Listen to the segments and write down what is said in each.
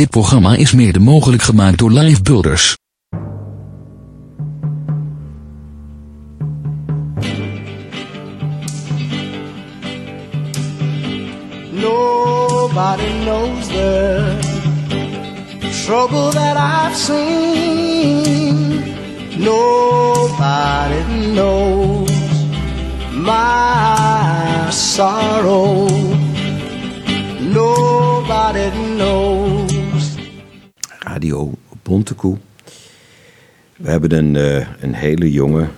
Dit programma is mede mogelijk gemaakt door Live Builders. Nobody knows the trouble that I've seen. Nobody knows my sorrow. Nobody knows. Radio Bontekoe. We hebben een, eh, een hele jonge,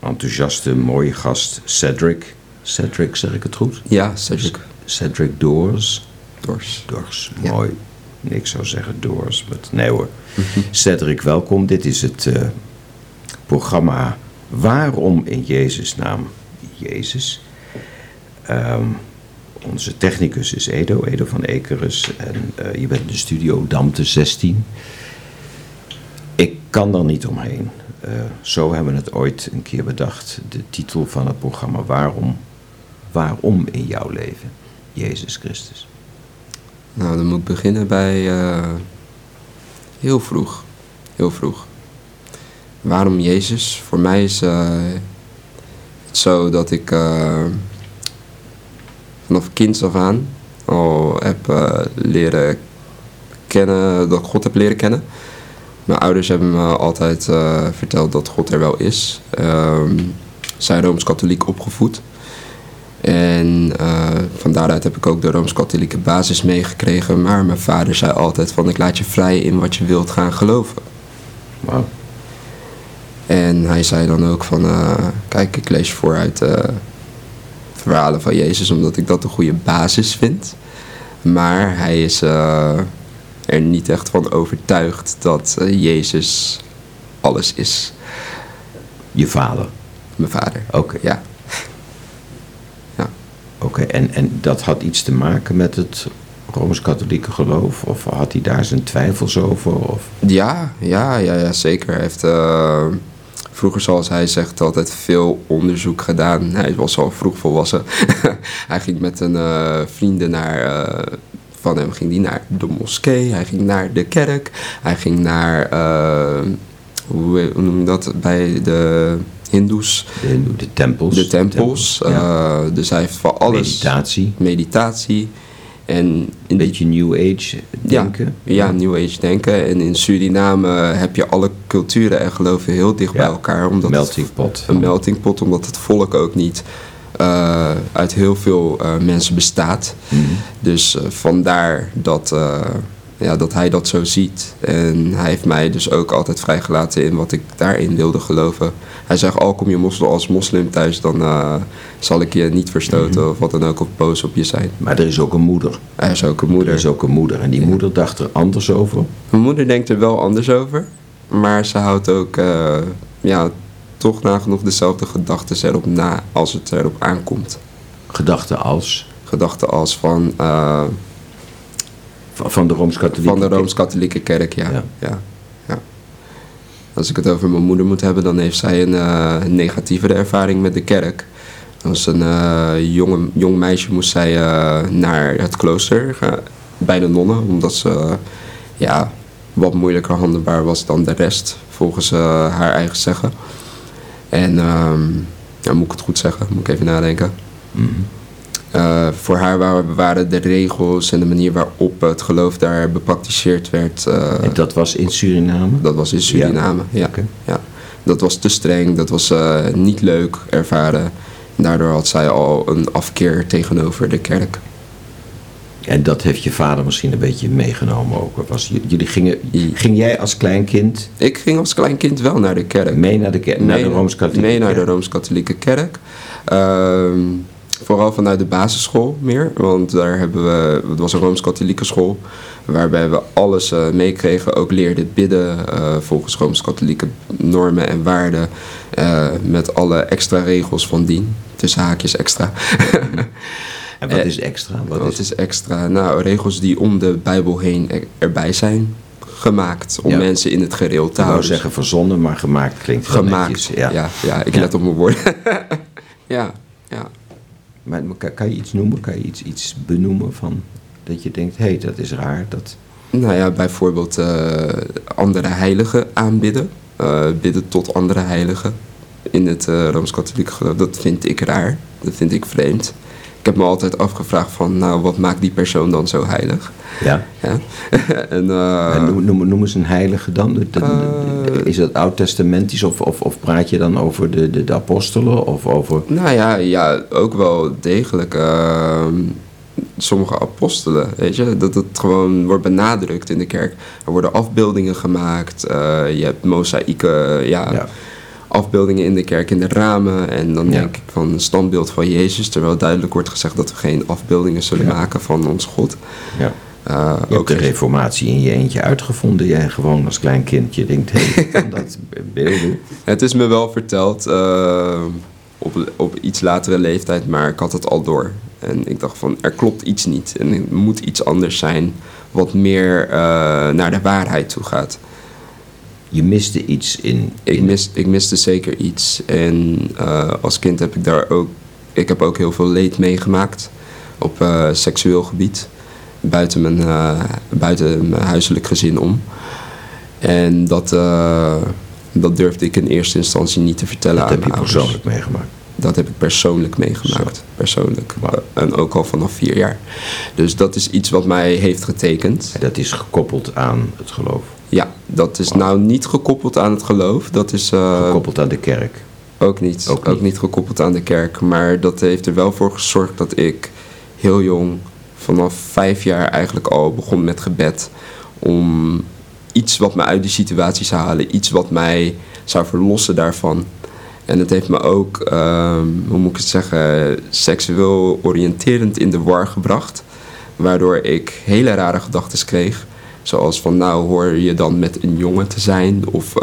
enthousiaste, mooie gast, Cedric. Cedric, zeg ik het goed? Ja, Cedric Cedric Doors. Doors, Ja. mooi. Niks zou zeggen Doors, maar nee hoor. Cedric, welkom. Dit is het eh, programma Waarom in Jezus' naam Jezus. Ehm, onze technicus is Edo, Edo van Ekerus. En eh, je bent in de studio Damte 16. Ik kan er niet omheen. Eh, zo hebben we het ooit een keer bedacht. De titel van het programma Waarom, waarom in jouw leven Jezus Christus? Nou, dan moet ik beginnen bij eh, heel vroeg. Heel vroeg. Waarom Jezus? Voor mij is eh, het zo dat ik vanaf kinds af aan al heb leren kennen, dat ik God heb leren kennen. Mijn ouders hebben me altijd eh, verteld dat God er wel is. Ehm zijn Rooms-Katholiek opgevoed. En eh, van daaruit heb ik ook de Rooms-Katholieke basis meegekregen. Maar mijn vader zei altijd van ik laat je vrij in wat je wilt gaan geloven. Wauw. En hij zei dan ook van eh, kijk ik lees je voor uit eh, verhalen van Jezus omdat ik dat een goede basis vind. Maar hij is er niet echt van overtuigd dat eh, Jezus alles is. Je vader. Mijn vader. Oké. Ja. Oké, en, en dat had iets te maken met het Rooms-Katholieke geloof? Of had hij daar zijn twijfels over? Of? Ja, ja, ja, ja zeker. Hij heeft eh, vroeger, zoals hij zegt, altijd veel onderzoek gedaan. Hij was al vroeg volwassen. hij ging met een eh, vrienden naar, van hem ging die naar de moskee. Hij ging naar de kerk. Hij ging naar, eh, hoe, hoe noem je dat, bij de hindoes. De, de tempels? De tempels. ja. eh, dus hij heeft van alles. Meditatie. Meditatie. En Een beetje New Age denken? ja, ja, New Age denken. En in Suriname heb je alle culturen en geloven heel dicht Ja. bij elkaar. Omdat Melting pot. Een melting pot, omdat het volk ook niet eh, uit heel veel eh, mensen bestaat. Mhm. Dus eh, vandaar dat, ja, dat hij dat zo ziet. En hij heeft mij dus ook altijd vrijgelaten in wat ik daarin wilde geloven. Hij zegt, al kom je moslim als moslim thuis, dan zal ik je niet verstoten Mhm. of wat dan ook of boos op je zijn. Maar er is ook een moeder. Hij is ook een Er moeder. is ook een moeder. En die moeder dacht er anders over. Mijn moeder denkt er wel anders over. Maar ze houdt ook ja, toch nagenoeg dezelfde gedachten erop na als het erop aankomt. Gedachten als Gedachten als van, eh, van de Rooms-Katholieke van de kerk. Rooms-Katholieke kerk, ja. Ja. Ja. Ja, Als ik het over mijn moeder moet hebben, dan heeft zij een eh, negatievere ervaring met de kerk. Als een eh, jonge, jong meisje moest zij naar het klooster bij de nonnen, omdat ze ja, wat moeilijker handelbaar was dan de rest, volgens haar eigen zeggen. En ehm, ja, moet ik het goed zeggen? Moet ik even nadenken. Mhm. Eh, voor haar waren, waren de regels en de manier waarop het geloof daar bepraktiseerd werd. eh, En dat was in Suriname? dat was in Suriname. Ja. Ja. Dat was te streng, dat was eh, niet leuk ervaren. En daardoor had zij al een afkeer tegenover de kerk. En dat heeft je vader misschien een beetje meegenomen ook. Was, jullie gingen, ging jij als kleinkind Ik ging als klein kind wel naar de kerk. mee naar de, kerk, naar de Rooms-Katholieke Mee naar de kerk? Rooms-Katholieke kerk. Ehm, vooral vanuit de basisschool meer. Want daar hebben we, het was een Rooms-Katholieke school. Waarbij we alles eh, meekregen. Ook leerden bidden eh, volgens Rooms-Katholieke normen en waarden. eh, met alle extra regels van dien. Tussen haakjes extra. En wat Eh, is extra? Wat, Wat is, is extra? Nou, regels die om de Bijbel heen er- erbij zijn gemaakt. Om Ja. mensen in het gereel te ik houden. zeggen verzonnen, maar gemaakt klinkt gemaakt. netjes, ja. Ja. Ja, ik let op mijn woorden. ja, ja. Maar kan, je iets noemen? Kan je iets, iets benoemen van dat je denkt, hé, hey, dat is raar. Dat... Nou ja, bijvoorbeeld eh, andere heiligen aanbidden. Eh, bidden tot andere heiligen in het Rooms-Katholieke geloof. Dat vind ik raar. Dat vind ik vreemd. Ik heb me altijd afgevraagd van, nou, wat maakt die persoon dan zo heilig? Ja. Ja. en, eh, En noem, noem, noem eens een heilige dan. De- de- de- Eh. is dat oud-testamentisch of, of, of praat je dan over de, de, de apostelen of over... Nou ja, ja, ook wel degelijk. ehm, sommige apostelen, weet je, dat het gewoon wordt benadrukt in de kerk. Er worden afbeeldingen gemaakt, eh, je hebt mozaïeken, ja, Ja. Afbeeldingen in de kerk in de ramen. En dan Ja. denk ik van een standbeeld van Jezus, terwijl duidelijk wordt gezegd dat we geen afbeeldingen zullen Ja. maken van ons God. Ja. Eh, Je hebt ook de reformatie in je eentje uitgevonden. Jij gewoon als klein kindje denkt, hé, hey, kan dat beelden. Het is me wel verteld eh, op, op iets latere leeftijd, maar ik had het al door. En ik dacht van, er klopt iets niet. En er moet iets anders zijn wat meer eh, naar de waarheid toe gaat. Je miste iets in... Ik, mis, ik miste zeker iets. En eh, als kind heb ik daar ook... Ik heb ook heel veel leed meegemaakt op eh, seksueel gebied. Buiten mijn, eh, buiten mijn huiselijk gezin om. En dat, dat durfde ik in eerste instantie niet te vertellen Dat aan heb je mijn ouders. persoonlijk meegemaakt. Dat heb ik persoonlijk meegemaakt. Zo. Persoonlijk. En ook al vanaf vier jaar. Dus dat is iets wat mij heeft getekend. En dat is gekoppeld aan het geloof. Ja, dat is nou niet gekoppeld aan het geloof. Dat is eh, Gekoppeld aan de kerk. ook, niet, Ook ook, niet. niet. gekoppeld aan de kerk. Maar dat heeft er wel voor gezorgd dat ik heel jong, vanaf vijf jaar eigenlijk al begon met gebed. Om iets wat me uit die situatie zou halen. Iets wat mij zou verlossen daarvan. En het heeft me ook, ehm, hoe moet ik het zeggen, seksueel oriënterend in de war gebracht. Waardoor ik hele rare gedachten kreeg. Zoals van, nou hoor je dan met een jongen te zijn? Of eh,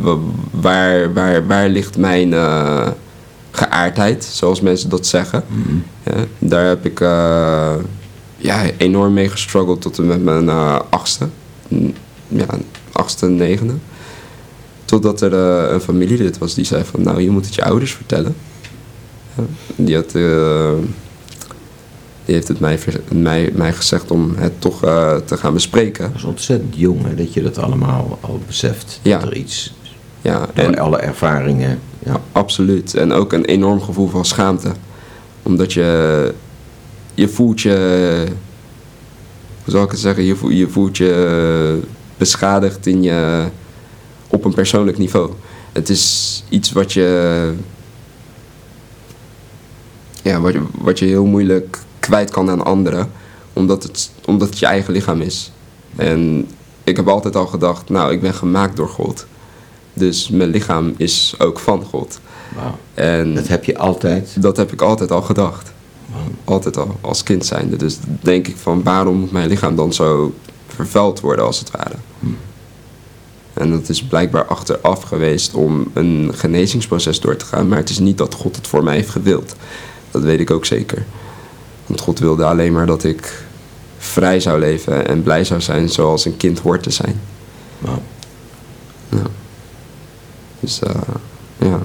wa- waar, waar, waar ligt mijn eh, geaardheid, zoals mensen dat zeggen? Ja, daar heb ik eh, ja, enorm mee gestruggeld tot en met mijn eh, achtste. Ja, achtste, negende. Totdat er eh, een familielid was die zei van, nou, je moet het je ouders vertellen. Ja, die, had, eh, die heeft het mij, mij, mij gezegd om het toch eh, te gaan bespreken. Dat is ontzettend jong hè, dat je dat allemaal al beseft. Ja. Dat er iets, Ja, door en alle ervaringen. Ja. absoluut. En ook een enorm gevoel van schaamte. Omdat je, je voelt je, hoe zal ik het zeggen, je voelt je, voelt je beschadigd in je, op een persoonlijk niveau. Het is iets wat je, ja, wat je, wat je heel moeilijk kwijt kan aan anderen. Omdat het, omdat het je eigen lichaam is. En ik heb altijd al gedacht, nou, ik ben gemaakt door God. Dus mijn lichaam is ook van God. En Dat heb je altijd. dat heb ik altijd al gedacht. Altijd al, als kind zijnde. Dus denk ik van waarom moet mijn lichaam dan zo vervuild worden als het ware. En dat is blijkbaar achteraf geweest om een genezingsproces door te gaan. Maar het is niet dat God het voor mij heeft gewild. Dat weet ik ook zeker. Want God wilde alleen maar dat ik vrij zou leven en blij zou zijn zoals een kind hoort te zijn. Wauw. Dus eh, ja.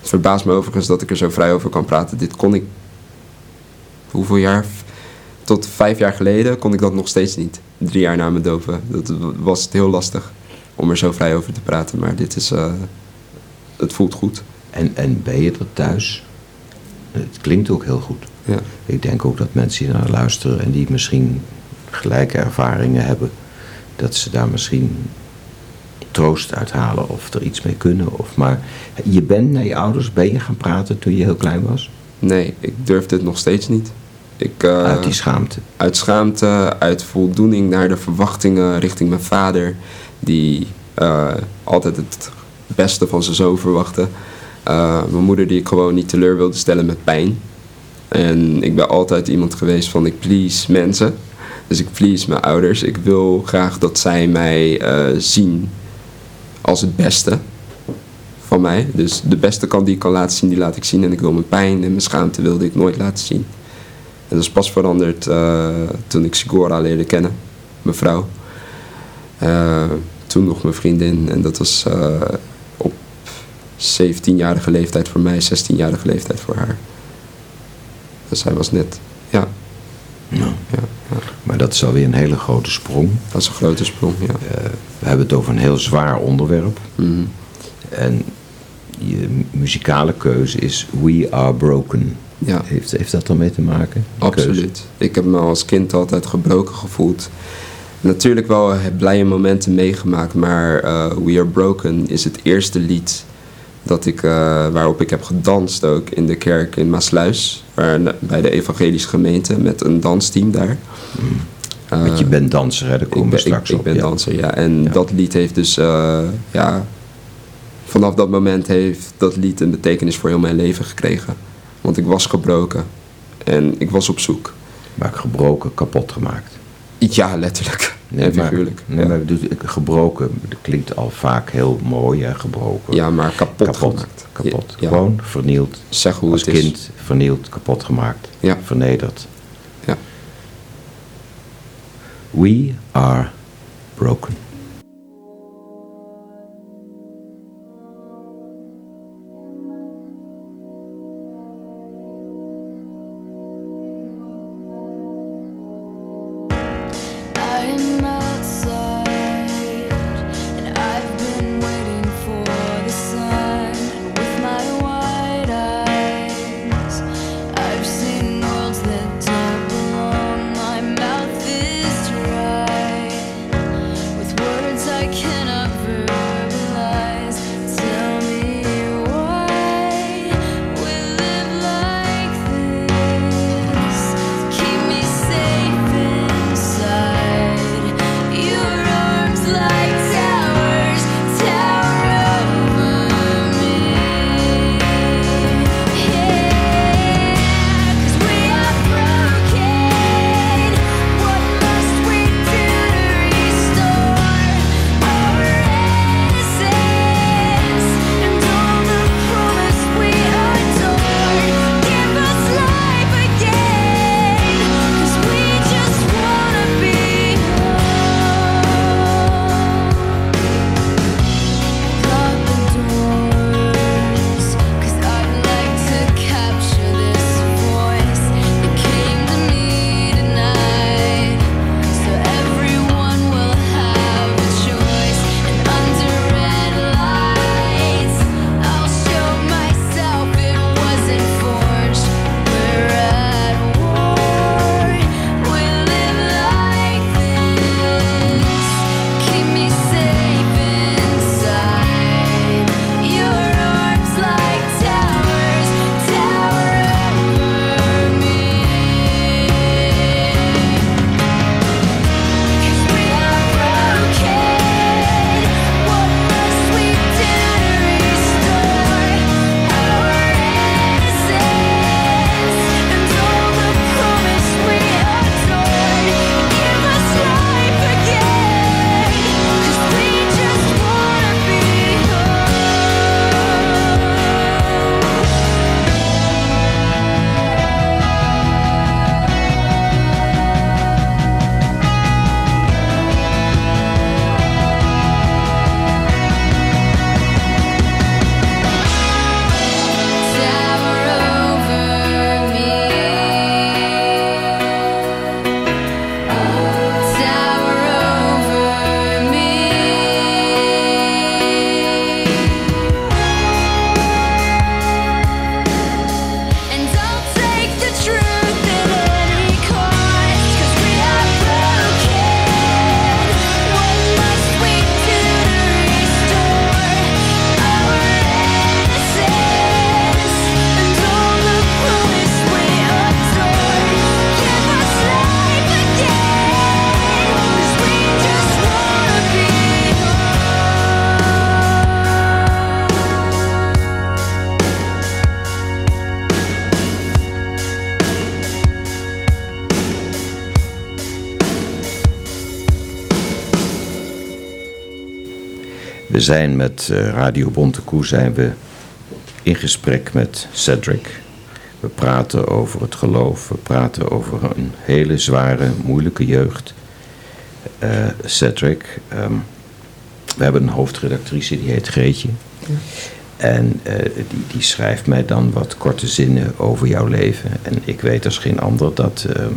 Het verbaast me overigens dat ik er zo vrij over kan praten. Dit kon ik. Hoeveel jaar? Tot vijf jaar geleden kon ik dat nog steeds niet. Drie jaar na mijn doven. Dat was het heel lastig om er zo vrij over te praten. Maar dit is. eh, het voelt goed. En, en ben je er thuis? Het klinkt ook heel goed. Ja. Ik denk ook dat mensen die naar luisteren en die misschien gelijke ervaringen hebben, dat ze daar misschien troost uithalen of er iets mee kunnen. Of maar je bent naar je ouders, ben je gaan praten toen je heel klein was? Nee, ik durf dit nog steeds niet. Ik, eh, Uit die schaamte. uit schaamte, uit voldoening naar de verwachtingen richting mijn vader, die eh, altijd het beste van zijn zoon verwachtte. Eh, mijn moeder die ik gewoon niet teleur wilde stellen met pijn. En ik ben altijd iemand geweest van ik please mensen. Dus ik please mijn ouders. Ik wil graag dat zij mij eh, zien als het beste van mij. Dus de beste kant die ik kan laten zien, die laat ik zien. En ik wil mijn pijn en mijn schaamte wilde ik nooit laten zien. En dat is pas veranderd eh, toen ik Sigora leerde kennen, mijn vrouw. Eh, toen nog mijn vriendin en dat was op 17-jarige leeftijd voor mij, 16-jarige leeftijd voor haar. Dus zij was net, ja, ja, ja. maar dat is alweer een hele grote sprong. Dat is een grote sprong, ja. Eh, we hebben het over een heel zwaar onderwerp. Mhm. En je muzikale keuze is We Are Broken. Ja. Heeft, heeft dat ermee te maken? keuze? Absoluut. Ik heb me als kind altijd gebroken gevoeld. Natuurlijk wel blije momenten meegemaakt, maar eh, We Are Broken is het eerste lied dat ik, eh, waarop ik heb gedanst ook in de kerk in Maasluis, waar, bij de evangelische gemeente met een dansteam daar. Want je Eh, bent danser, hè? daar komen ik we straks ik, op. ik ben ja. danser, ja. En Ja. dat lied heeft dus, eh, ja, vanaf dat moment heeft dat lied een betekenis voor heel mijn leven gekregen. Want ik was gebroken en ik was op zoek. Maar gebroken, kapot gemaakt. Ja, letterlijk en maar- figuurlijk. Nee, ja. maar gebroken, dat klinkt al vaak heel mooi, hè? gebroken. ja, maar kapot, kapot. gemaakt. Kapot. Ja, Gewoon vernield. Zeg hoe Als het is. kind vernield, kapot gemaakt. Ja. Vernederd. Ja. We are broken. Zijn met eh, Radio Bontekoe zijn we in gesprek met Cedric. We praten over het geloof. We praten over een hele zware, moeilijke jeugd. Eh, Cedric, ehm, we hebben een hoofdredactrice die heet Greetje. En eh, die, die schrijft mij dan wat korte zinnen over jouw leven. En ik weet als geen ander dat, ehm,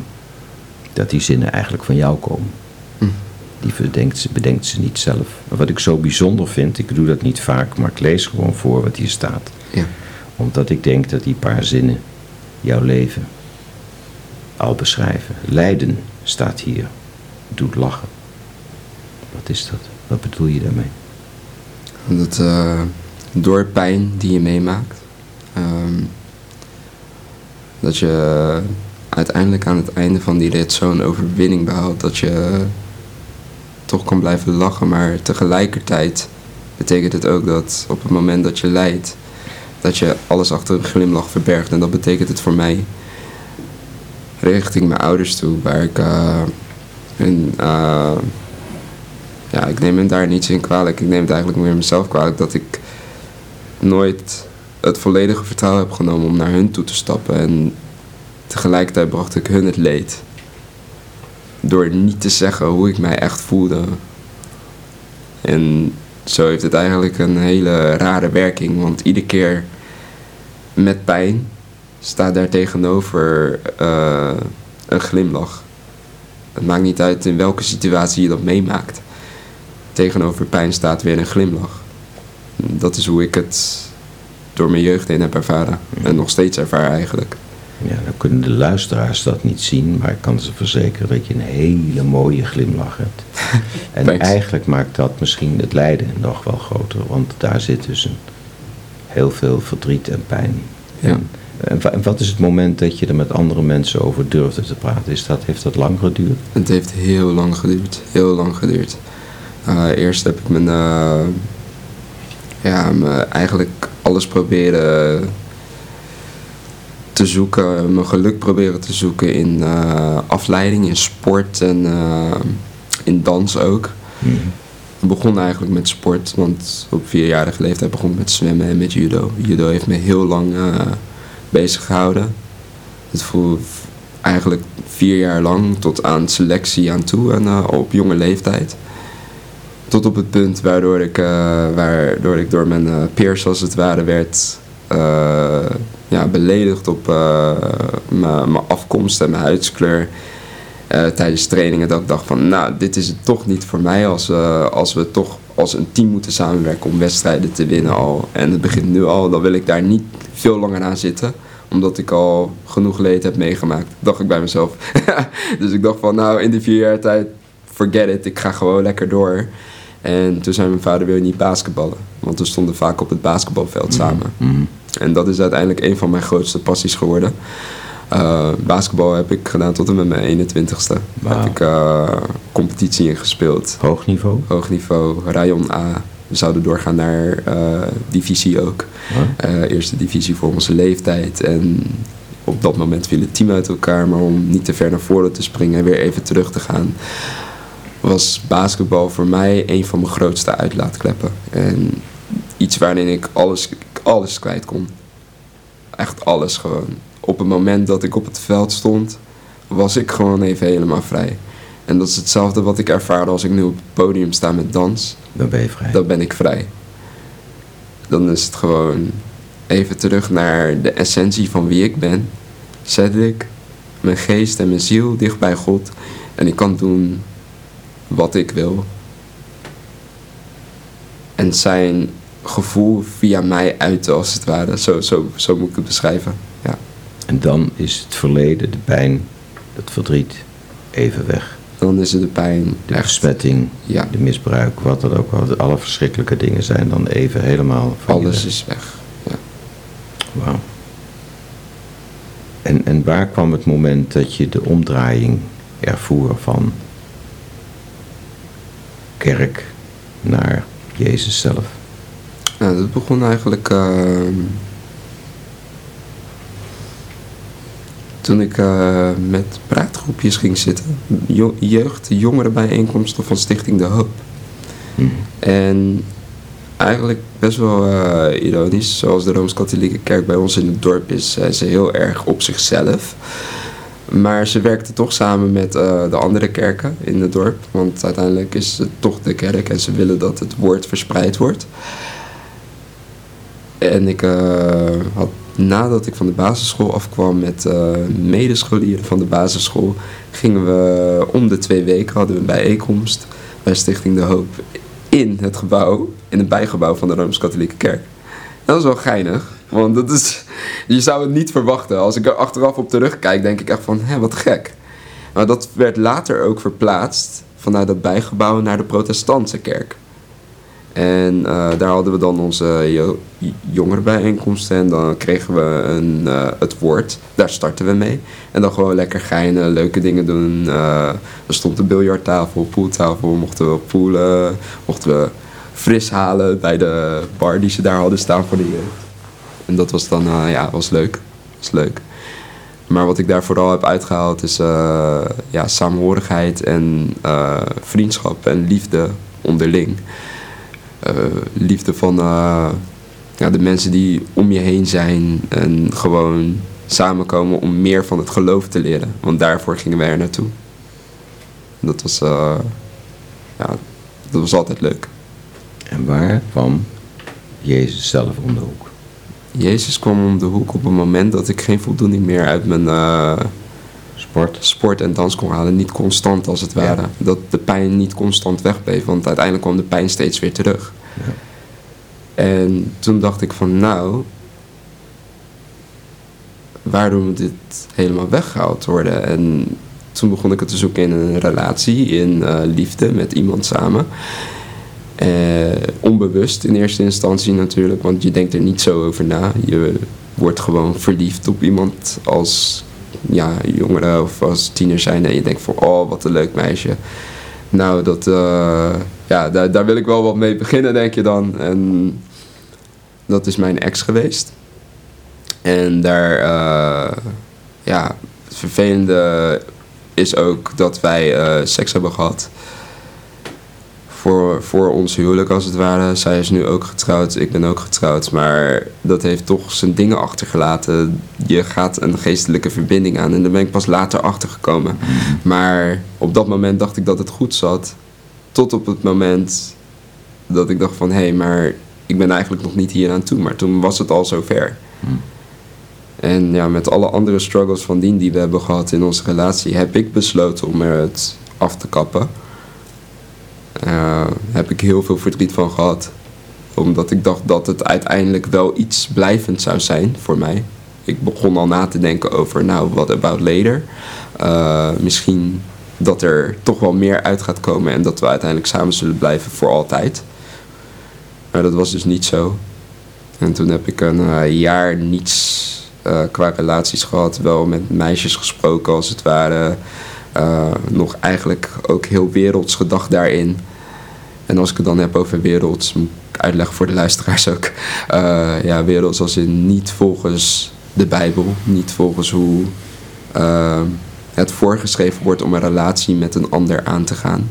dat die zinnen eigenlijk van jou komen. Die bedenkt ze, bedenkt ze niet zelf. Wat ik zo bijzonder vind, ik doe dat niet vaak, maar ik lees gewoon voor wat hier staat. Ja. Omdat ik denk dat die paar zinnen jouw leven al beschrijven. Lijden staat hier, doet lachen. Wat is dat? Wat bedoel je daarmee? Dat eh, door pijn die je meemaakt, ehm, dat je uiteindelijk aan het einde van die rit zo'n overwinning behaalt dat je toch kan blijven lachen, maar tegelijkertijd betekent het ook dat op het moment dat je lijdt, dat je alles achter een glimlach verbergt. En dat betekent het voor mij richting mijn ouders toe, waar ik eh, ja, ik neem hem daar niets in kwalijk. Ik neem het eigenlijk meer mezelf kwalijk dat ik nooit het volledige vertrouwen heb genomen om naar hun toe te stappen. En tegelijkertijd bracht ik hun het leed. Door niet te zeggen hoe ik mij echt voelde. En zo heeft het eigenlijk een hele rare werking. Want iedere keer met pijn staat daar tegenover eh, een glimlach. Het maakt niet uit in welke situatie je dat meemaakt. Tegenover pijn staat weer een glimlach. Dat is hoe ik het door mijn jeugd heen heb ervaren. En nog steeds ervaar eigenlijk. Ja, dan kunnen de luisteraars dat niet zien, maar ik kan ze verzekeren dat je een hele mooie glimlach hebt. En eigenlijk maakt dat misschien het lijden nog wel groter, want daar zit dus een, heel veel verdriet en pijn. Ja. En, en wa- en wat is het moment dat je er met andere mensen over durfde te praten? Is dat, heeft dat lang geduurd? Het heeft heel lang geduurd. Heel lang geduurd. Eh, eerst heb ik mijn, eh, ja, mijn eigenlijk alles proberen te zoeken. Mijn geluk proberen te zoeken in eh, afleiding, in sport en eh, in dans ook. Ik begon eigenlijk met sport, want op vierjarige leeftijd begon ik met zwemmen en met judo. Judo heeft me heel lang eh, bezig gehouden. Het voelde eigenlijk vier jaar lang tot aan selectie aan toe en op jonge leeftijd. Tot op het punt waardoor ik, waardoor ik door mijn peers als het ware werd ja, beledigd op eh, mijn mijn afkomst en mijn huidskleur. eh, tijdens trainingen dat ik dacht van nou dit is het toch niet voor mij als, we als we toch als een team moeten samenwerken om wedstrijden te winnen al. En het begint nu al, dan wil ik daar niet veel langer aan zitten omdat ik al genoeg leed heb meegemaakt, dacht ik bij mezelf. dus ik dacht van, nou, in die vier jaar tijd, forget it, ik ga gewoon lekker door. En toen zei mijn vader, wil je niet basketballen? Want we stonden vaak op het basketbalveld samen. En dat is uiteindelijk een van mijn grootste passies geworden. Eh, basketbal heb ik gedaan tot en met mijn 21ste. Wauw. Heb ik eh, competitie ingespeeld. Hoog niveau? Hoog niveau, Rayon A. We zouden doorgaan naar eh, divisie ook. Huh? Eerste divisie voor onze leeftijd. En op dat moment viel het team uit elkaar. Maar om niet te ver naar voren te springen en weer even terug te gaan... was basketbal voor mij een van mijn grootste uitlaatkleppen. En iets waarin ik alles, alles kwijt kon. Echt alles gewoon. Op het moment dat ik op het veld stond, was ik gewoon even helemaal vrij. En dat is hetzelfde wat ik ervaarde als ik nu op het podium sta met dans Dan ben je vrij. dan ben ik vrij. Dan is het gewoon even terug naar de essentie van wie ik ben. Zet ik mijn geest en mijn ziel dicht bij God. En ik kan doen wat ik wil. En zijn gevoel via mij uiten als het ware. Zo, zo, zo moet ik het beschrijven. Ja. En dan is het verleden, de pijn, het verdriet even weg. Dan is het de pijn. De echt. besmetting, Ja. de misbruik, wat er ook wel. Alle verschrikkelijke dingen zijn dan even helemaal Alles weg. is weg. Ja. Wauw. En, en waar kwam het moment dat je de omdraaiing ervoer van kerk naar Jezus zelf? Nou, dat begon eigenlijk ehm, toen ik eh, met praatgroepjes ging zitten. Jo- jeugd, jongerenbijeenkomsten van Stichting De Hoop. En eigenlijk best wel eh, ironisch, zoals de Rooms-Katholieke Kerk bij ons in het dorp is, zijn ze heel erg op zichzelf. Maar ze werkten toch samen met eh, de andere kerken in het dorp. Want uiteindelijk is het toch de kerk en ze willen dat het woord verspreid wordt. En ik eh, had nadat ik van de basisschool afkwam met eh, medescholieren van de basisschool, gingen we om de twee weken hadden we een bijeenkomst bij Stichting De Hoop in het gebouw, in het bijgebouw van de Rooms-Katholieke Kerk. Dat is wel geinig, want dat is, je zou het niet verwachten. Als ik er achteraf op terugkijk, denk ik echt van, hé, wat gek. Maar dat werd later ook verplaatst vanuit dat bijgebouw naar de protestantse kerk. En eh, daar hadden we dan onze jo- jongerenbijeenkomsten en dan kregen we een, eh, het woord. Daar startten we mee. En dan gewoon lekker geinen, leuke dingen doen. Eh, er stond een biljarttafel, pooltafel, mochten we poelen, mochten we fris halen bij de bar die ze daar hadden staan voor de jeugd. En dat was dan, eh, ja, was leuk. Was leuk. Maar wat ik daar vooral heb uitgehaald is eh, ja, saamhorigheid en eh, vriendschap en liefde onderling. Eh, liefde van eh, ja, de mensen die om je heen zijn en gewoon samenkomen om meer van het geloof te leren. Want daarvoor gingen wij er naartoe. Dat was, eh, ja, dat was altijd leuk. En waar kwam Jezus zelf om de hoek? Jezus kwam om de hoek op een moment dat ik geen voldoening meer uit mijn Sport? sport en dans kon halen. Niet constant als het Ja. ware. Dat de pijn niet constant wegbleef. Want uiteindelijk kwam de pijn steeds weer terug. Ja. En toen dacht ik van nou, waarom moet dit helemaal weggehaald worden? En toen begon ik het te zoeken in een relatie, in eh, liefde met iemand samen. Eh, onbewust in eerste instantie natuurlijk, want je denkt er niet zo over na. Je wordt gewoon verliefd op iemand als ja, jongere of als tiener zijn en je denkt van oh wat een leuk meisje. Nou, dat, eh, ja, daar, daar wil ik wel wat mee beginnen, denk je dan. En dat is mijn ex geweest. En daar, eh, ja, het vervelende is ook dat wij eh, seks hebben gehad. Voor, voor ons huwelijk als het ware. Zij is nu ook getrouwd, ik ben ook getrouwd. Maar dat heeft toch zijn dingen achtergelaten. Je gaat een geestelijke verbinding aan. En daar ben ik pas later achter gekomen. Maar op dat moment dacht ik dat het goed zat. Tot op het moment dat ik dacht van... Hé, hey, maar ik ben eigenlijk nog niet hier aan toe. Maar toen was het al zover. En ja, met alle andere struggles van dien die we hebben gehad in onze relatie... heb ik besloten om er het af te kappen. Eh, heb ik heel veel verdriet van gehad. Omdat ik dacht dat het uiteindelijk wel iets blijvend zou zijn voor mij. Ik begon al na te denken over, nou, what about later? Eh, misschien dat er toch wel meer uit gaat komen en dat we uiteindelijk samen zullen blijven voor altijd. Maar dat was dus niet zo. En toen heb ik een eh, jaar niets qua relaties gehad. Wel met meisjes gesproken als het ware. Eh, nog eigenlijk ook heel werelds gedacht daarin. En als ik het dan heb over werelds, moet ik uitleggen voor de luisteraars ook. Eh, ja, werelds als in niet volgens de Bijbel. Niet volgens hoe eh, het voorgeschreven wordt om een relatie met een ander aan te gaan.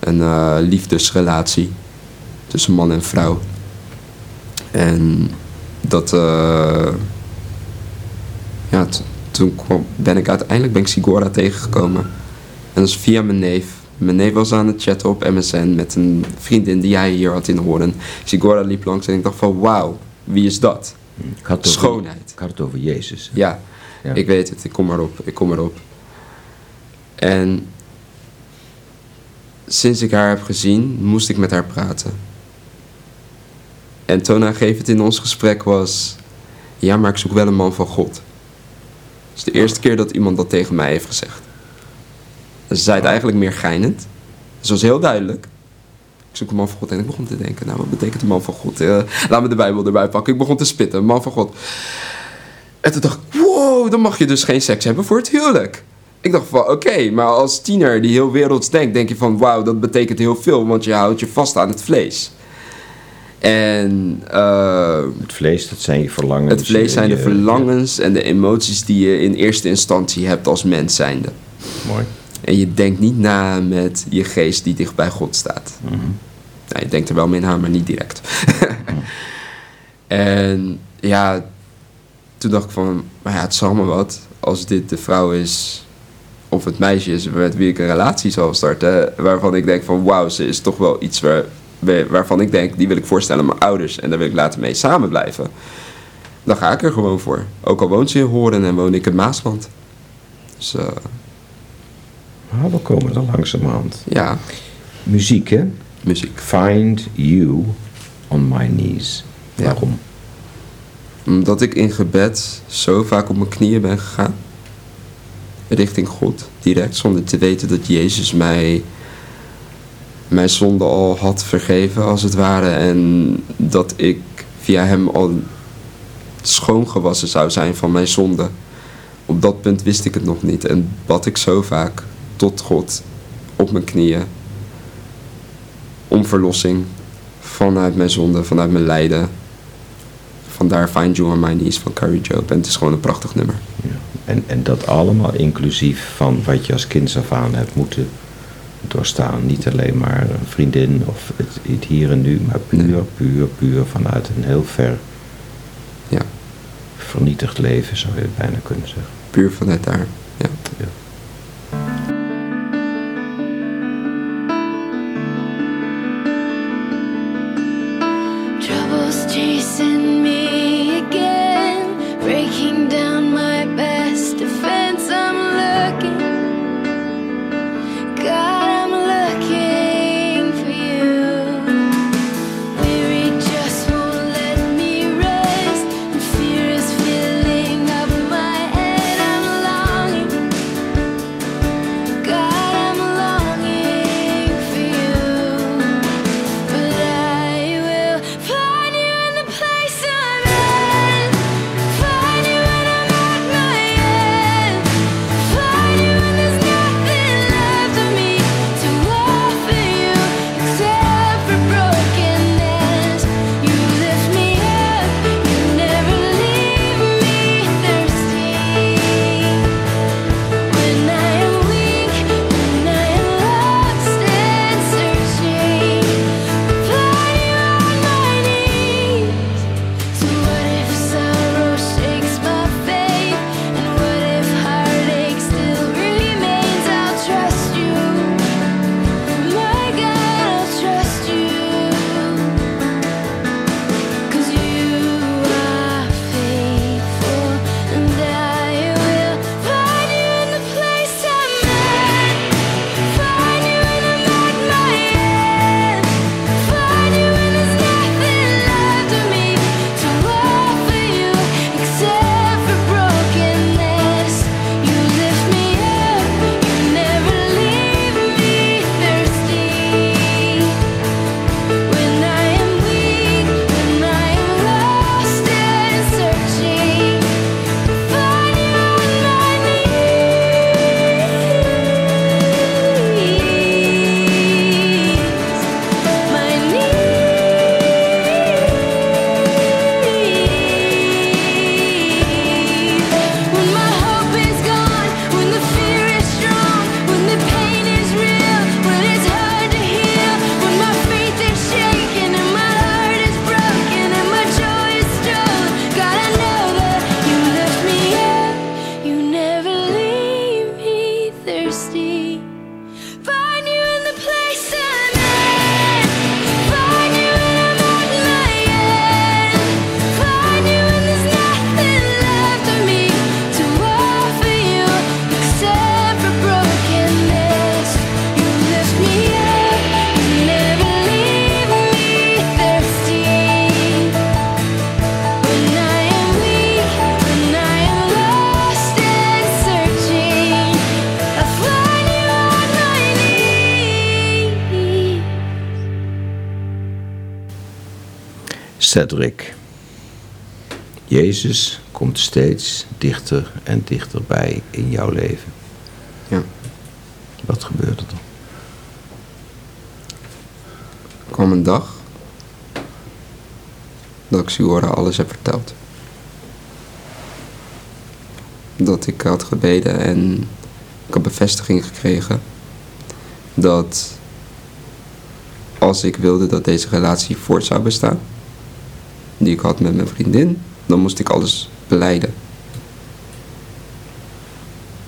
Een eh, liefdesrelatie tussen man en vrouw. En dat, ja, t- toen kwam, ben ik uiteindelijk ben ik Sigora tegengekomen. En dat is via mijn neef. Mijn neef was aan het chatten op MSN met een vriendin die hij hier had in Hoorn. Sigora liep langs en ik dacht van wauw, wie is dat? Over- Schoonheid. Ik had het over Jezus. Ja, Ja. ik weet het, ik kom erop, ik kom erop. En sinds ik haar heb gezien, moest ik met haar praten. En toonaangevend in ons gesprek was... Ja, maar ik zoek wel een man van God. Is de eerste keer dat iemand dat tegen mij heeft gezegd. Ze zei het eigenlijk meer geinend. Ze was heel duidelijk. Ik zoek een man van God. En ik begon te denken, nou, wat betekent een man van God? Eh, laat me de Bijbel erbij pakken. Ik begon te spitten, man van God. En toen dacht ik, wow, dan mag je dus geen seks hebben voor het huwelijk. Ik dacht van, oké, maar als tiener die heel werelds denkt, denk je van, wauw, dat betekent heel veel, want je houdt je vast aan het vlees. En eh, Het vlees, dat zijn je verlangens. het vlees zijn de verlangens en de emoties die je in eerste instantie hebt als mens zijnde. mooi. En je denkt niet na met je geest die dicht bij God staat. Nou, je denkt er wel mee na, maar niet direct. en ja, toen dacht ik van, maar ja, het zal me wat. Als dit de vrouw is, of het meisje is met wie ik een relatie zal starten, waarvan ik denk van, wauw, ze is toch wel iets waar- waarvan ik denk, die wil ik voorstellen aan mijn ouders en daar wil ik later mee samen blijven. dan ga ik er gewoon voor. Ook al woont ze in Horen en woon ik in Maasland. Dus eh, Maar we komen er langzamerhand. ja, Muziek, hè? muziek. Find you on my knees. Ja. Waarom? Omdat ik in gebed zo vaak op mijn knieën ben gegaan. Richting God, direct, zonder te weten dat Jezus mij mijn zonde al had vergeven, als het ware. En dat ik via hem al schoongewassen zou zijn van mijn zonde. Op dat punt wist ik het nog niet. En bad ik zo vaak tot God op mijn knieën. Om verlossing vanuit mijn zonde, vanuit mijn lijden. Vandaar Find You on My Knees van Carrie Job. En het is gewoon een prachtig nummer. En, en dat allemaal inclusief van wat je als kind af aan hebt moeten doorstaan. Niet alleen maar een vriendin of het, het hier en nu, maar puur, puur, puur vanuit een heel ver Ja, vernietigd leven, zou je bijna kunnen zeggen. puur vanuit daar. Ja. Ja. Cedric. Jezus komt steeds dichter en dichterbij in jouw leven. ja. Wat gebeurt er dan? Er kwam een dag dat ik Siora alles heb verteld. Dat ik had gebeden en ik had bevestiging gekregen dat als ik wilde dat deze relatie voort zou bestaan, die ik had met mijn vriendin, dan moest ik alles beleiden.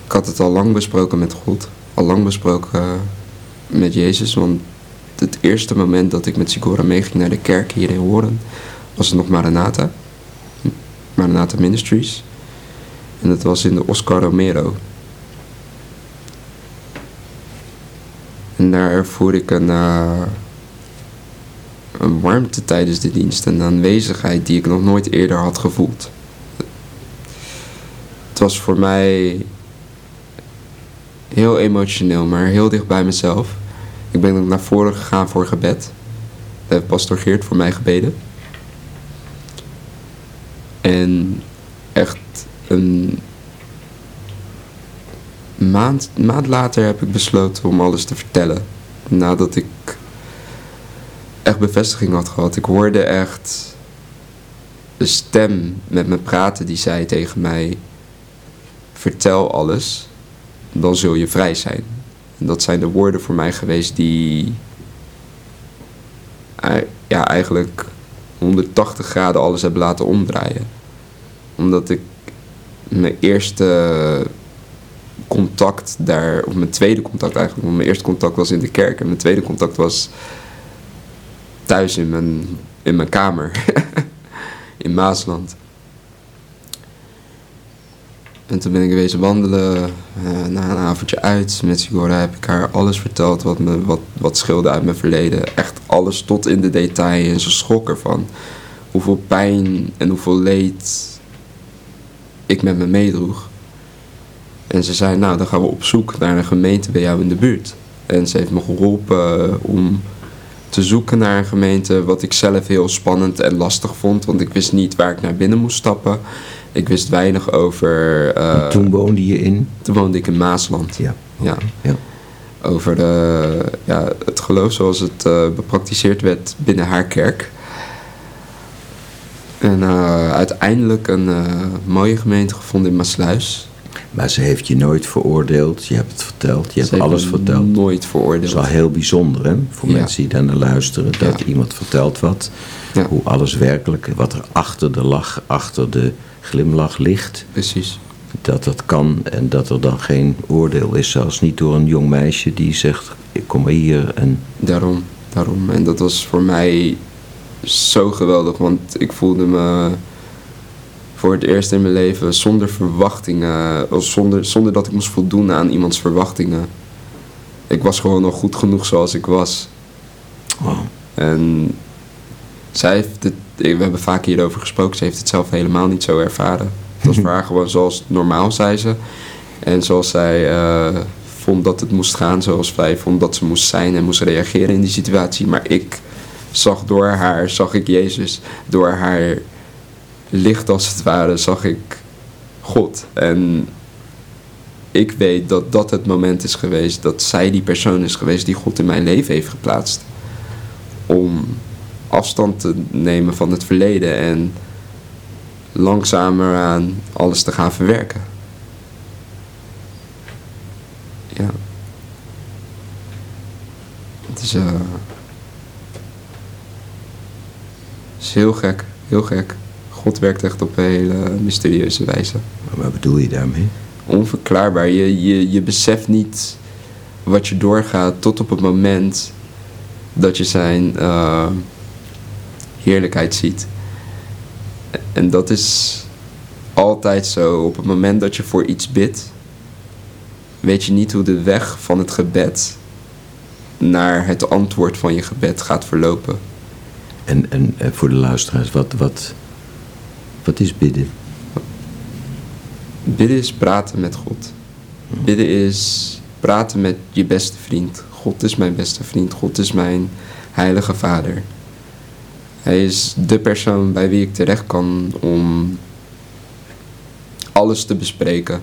Ik had het al lang besproken met God, al lang besproken met Jezus, want het eerste moment dat ik met Sigora meeging naar de kerk hier in Horen, was het nog Maranatha. Maranatha Ministries. En dat was in de Oscar Romero. En daar ervoer ik een, een warmte tijdens de dienst. Een aanwezigheid die ik nog nooit eerder had gevoeld. Het was voor mij heel emotioneel, maar heel dicht bij mezelf. Ik ben naar voren gegaan voor gebed. Daar heeft Pastor Geert voor mij gebeden. En echt een een maand later heb ik besloten om alles te vertellen. Nadat ik echt bevestiging had gehad. Ik hoorde echt de stem met me praten die zei tegen mij: Vertel alles, dan zul je vrij zijn. En dat zijn de woorden voor mij geweest die ei- ja, eigenlijk 180 graden alles hebben laten omdraaien. Omdat ik mijn eerste contact daar, of mijn tweede contact eigenlijk, want mijn eerste contact was in de kerk en mijn tweede contact was thuis in mijn, in mijn kamer in Maasland. En toen ben ik wezen wandelen, eh, na een avondje uit met Sigora heb ik haar alles verteld wat, me, wat, wat scheelde uit mijn verleden. Echt alles tot in de detail en ze schrok ervan. Hoeveel pijn en hoeveel leed ik met me meedroeg. En ze zei, nou dan gaan we op zoek naar een gemeente bij jou in de buurt. En ze heeft me geholpen om te zoeken naar een gemeente wat ik zelf heel spannend en lastig vond. Want ik wist niet waar ik naar binnen moest stappen. Ik wist weinig over... eh, En toen woonde je in? toen woonde ik in Maasland. Ja. Ja. ja. Over de, ja, het geloof zoals het eh, bepraktiseerd werd binnen haar kerk. En eh, uiteindelijk een mooie gemeente gevonden in Maasluis. Maar ze heeft je nooit veroordeeld. Je hebt het verteld. Je Ze hebt alles verteld. Nooit Dat veroordeeld. is wel heel bijzonder, hè? Voor Ja. mensen die daar naar luisteren. Dat Ja. iemand vertelt wat. Ja. Hoe alles werkelijk, wat er achter de lach, achter de glimlach ligt. Precies. Dat dat kan en dat er dan geen oordeel is. Zelfs niet door een jong meisje die zegt, ik kom maar hier. En Daarom, daarom. En dat was voor mij zo geweldig, want ik voelde me voor het eerst in mijn leven zonder verwachtingen, zonder, zonder dat ik moest voldoen aan iemands verwachtingen. Ik was gewoon al goed genoeg zoals ik was. wow. En zij heeft het, we hebben vaak hierover gesproken, ze heeft het zelf helemaal niet zo ervaren. Het was voor haar gewoon zoals normaal, zei ze. En zoals zij eh, vond dat het moest gaan, zoals wij vonden dat ze moest zijn en moest reageren in die situatie. Maar ik zag door haar, zag ik Jezus. Door haar licht als het ware, zag ik God. En ik weet dat dat het moment is geweest, dat zij die persoon is geweest die God in mijn leven heeft geplaatst om afstand te nemen van het verleden en langzamer aan alles te gaan verwerken. Ja. Het is, eh het is heel gek, heel gek. God werkt echt op een hele mysterieuze wijze Maar wat bedoel je daarmee? onverklaarbaar. Je, je, je beseft niet wat je doorgaat tot op het moment dat je zijn eh, heerlijkheid ziet. En dat is altijd zo. Op het moment dat je voor iets bidt, weet je niet hoe de weg van het gebed naar het antwoord van je gebed gaat verlopen. En, en eh, voor de luisteraars, wat, wat, wat is bidden? Bidden is praten met God. Bidden is praten met je beste vriend. God is mijn beste vriend. God is mijn heilige vader. Hij is de persoon bij wie ik terecht kan om alles te bespreken.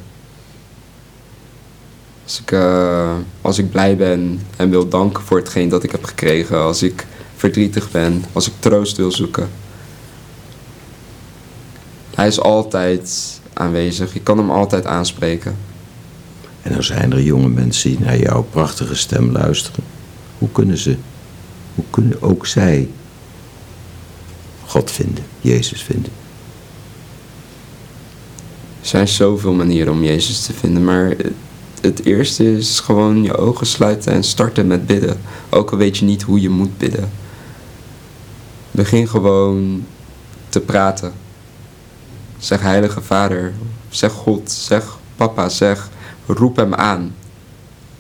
Als ik, eh, als ik blij ben en wil danken voor hetgeen dat ik heb gekregen. Als ik verdrietig ben. Als ik troost wil zoeken. Hij is altijd aanwezig. Je kan hem altijd aanspreken. En dan zijn er jonge mensen die naar jouw prachtige stem luisteren. Hoe kunnen ze, hoe kunnen ook zij God vinden, Jezus vinden? Er zijn zoveel manieren om Jezus te vinden, maar het- het eerste is gewoon je ogen sluiten en starten met bidden. Ook al weet je niet hoe je moet bidden. Begin gewoon te praten. Zeg Heilige Vader. Zeg God. Zeg Papa. Zeg roep hem aan.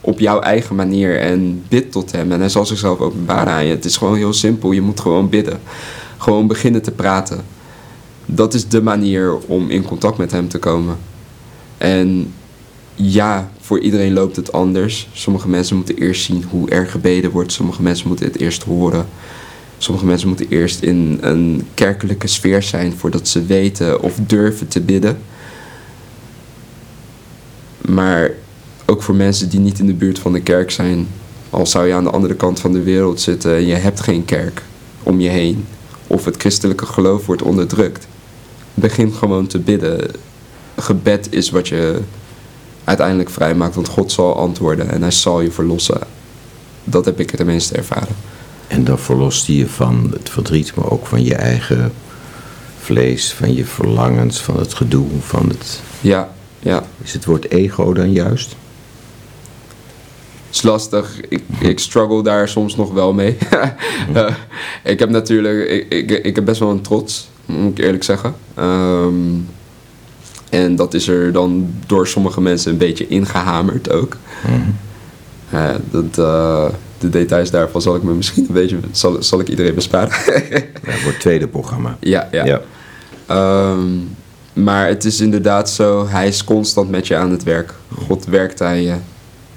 Op jouw eigen manier. En bid tot hem. En hij zal zichzelf openbaren aan je. Het is gewoon heel simpel. Je moet gewoon bidden. Gewoon beginnen te praten. Dat is de manier om in contact met hem te komen. En ja, voor iedereen loopt het anders. Sommige mensen moeten eerst zien hoe er gebeden wordt. Sommige mensen moeten het eerst horen. Sommige mensen moeten eerst in een kerkelijke sfeer zijn voordat ze weten of durven te bidden. Maar ook voor mensen die niet in de buurt van de kerk zijn, al zou je aan de andere kant van de wereld zitten en je hebt geen kerk om je heen, of het christelijke geloof wordt onderdrukt, begin gewoon te bidden. Gebed is wat je uiteindelijk vrijmaakt, want God zal antwoorden en hij zal je verlossen. Dat heb ik tenminste ervaren. En dan verlost hij je van het verdriet, maar ook van je eigen vlees, van je verlangens, van het gedoe, van het... Ja, ja. Is het woord ego dan juist? is lastig. Ik, ik struggle daar soms nog wel mee. Eh, ik heb natuurlijk, ik, ik, ik heb best wel een trots, moet ik eerlijk zeggen. Ehm, en dat is er dan door sommige mensen een beetje ingehamerd ook. Eh, dat, eh, de details daarvan zal ik me misschien een beetje, zal, zal ik iedereen besparen. Ja, voor het tweede programma. ja, ja. Ehm, maar het is inderdaad zo, hij is constant met je aan het werk. God werkt aan je.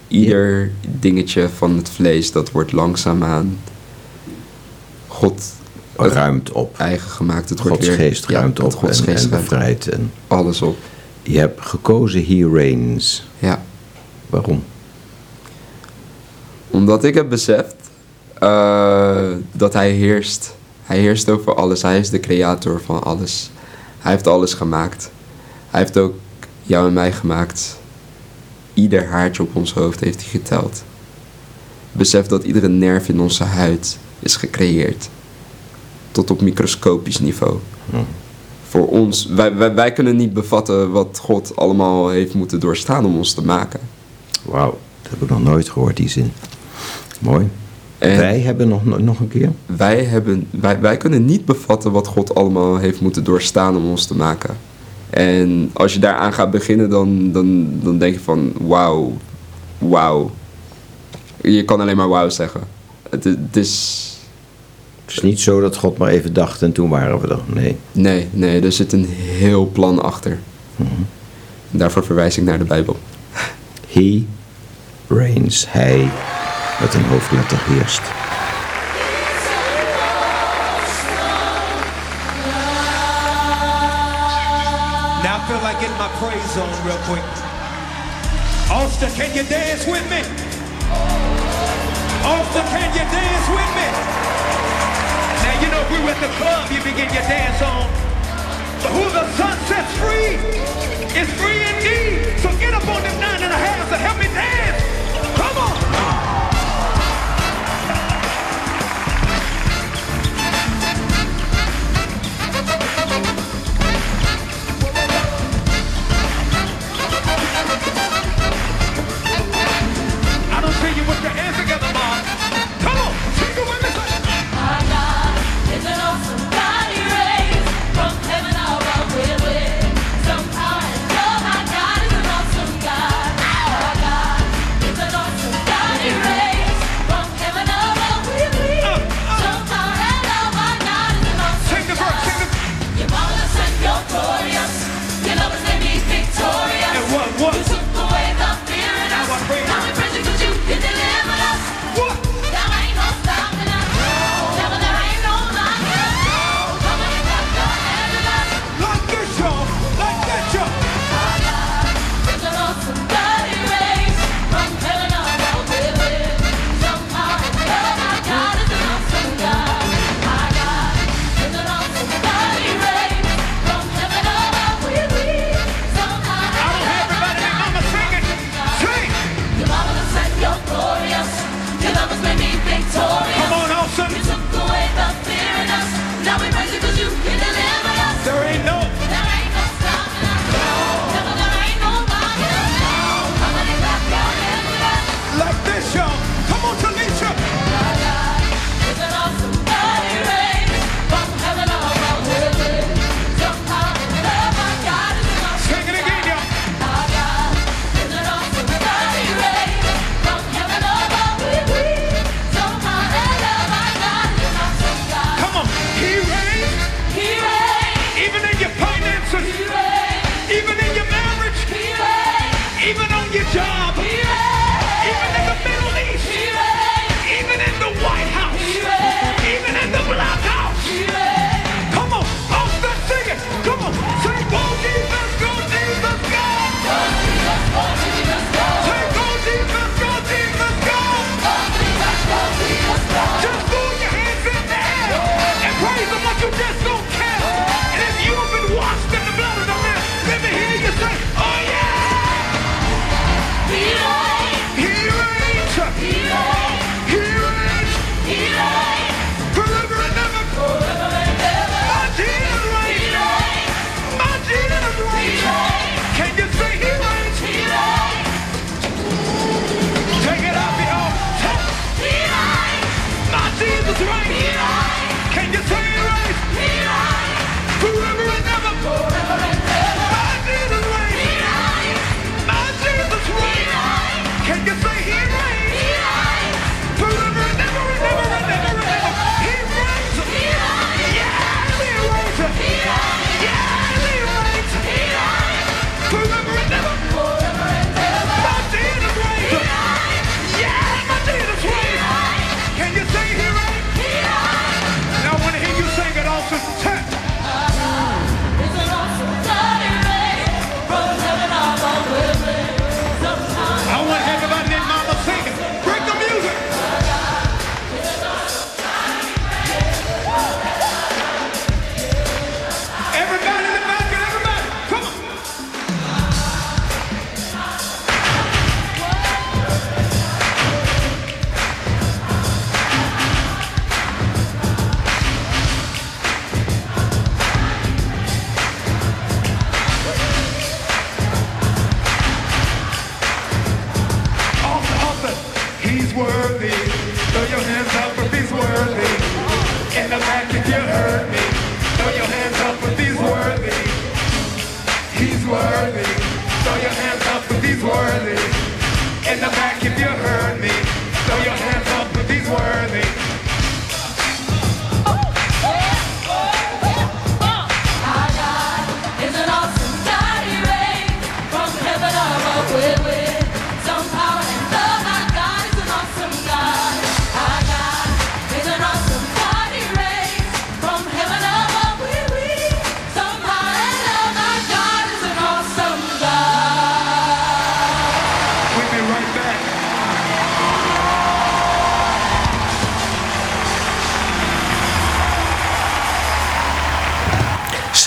Ieder dingetje van het vlees, dat wordt langzaamaan God Ruimt op. eigen gemaakt. Het wordt Gods weer, geest ja, ruimt op Gods en, geest en ruimt bevrijdt. En alles op. je hebt gekozen He Reigns. Ja. Waarom? Omdat ik heb beseft eh, dat hij heerst. Hij heerst over alles. Hij is de creator van alles. Hij heeft alles gemaakt. Hij heeft ook jou en mij gemaakt. Ieder haartje op ons hoofd heeft hij geteld. Besef dat iedere nerf in onze huid is gecreëerd. Tot op microscopisch niveau. Voor ons, wij, wij, wij kunnen niet bevatten wat God allemaal heeft moeten doorstaan om ons te maken. Wauw, dat heb ik nog nooit gehoord, die zin. Mooi. En- Wij hebben nog, nog een keer. Wij, hebben, wij, wij kunnen niet bevatten wat God allemaal heeft moeten doorstaan om ons te maken. En als je daaraan gaat beginnen, dan, dan, dan denk je van wauw, wauw. Je kan alleen maar wauw zeggen. Het, het is... Het is niet zo dat God maar even dacht en toen waren we er. Nee. Nee, nee, er zit een heel plan achter. En daarvoor verwijs ik naar de Bijbel. He reigns. Hij met een hoofdletter heerst. Now I feel like getting my praise on real quick. Austin, can you dance with me? Austin, can you dance with me? Now you know if we were at the club, you begin your dance on. But who the sun sets free is free indeed. So get up on them nine and a half and help me dance. with the answer.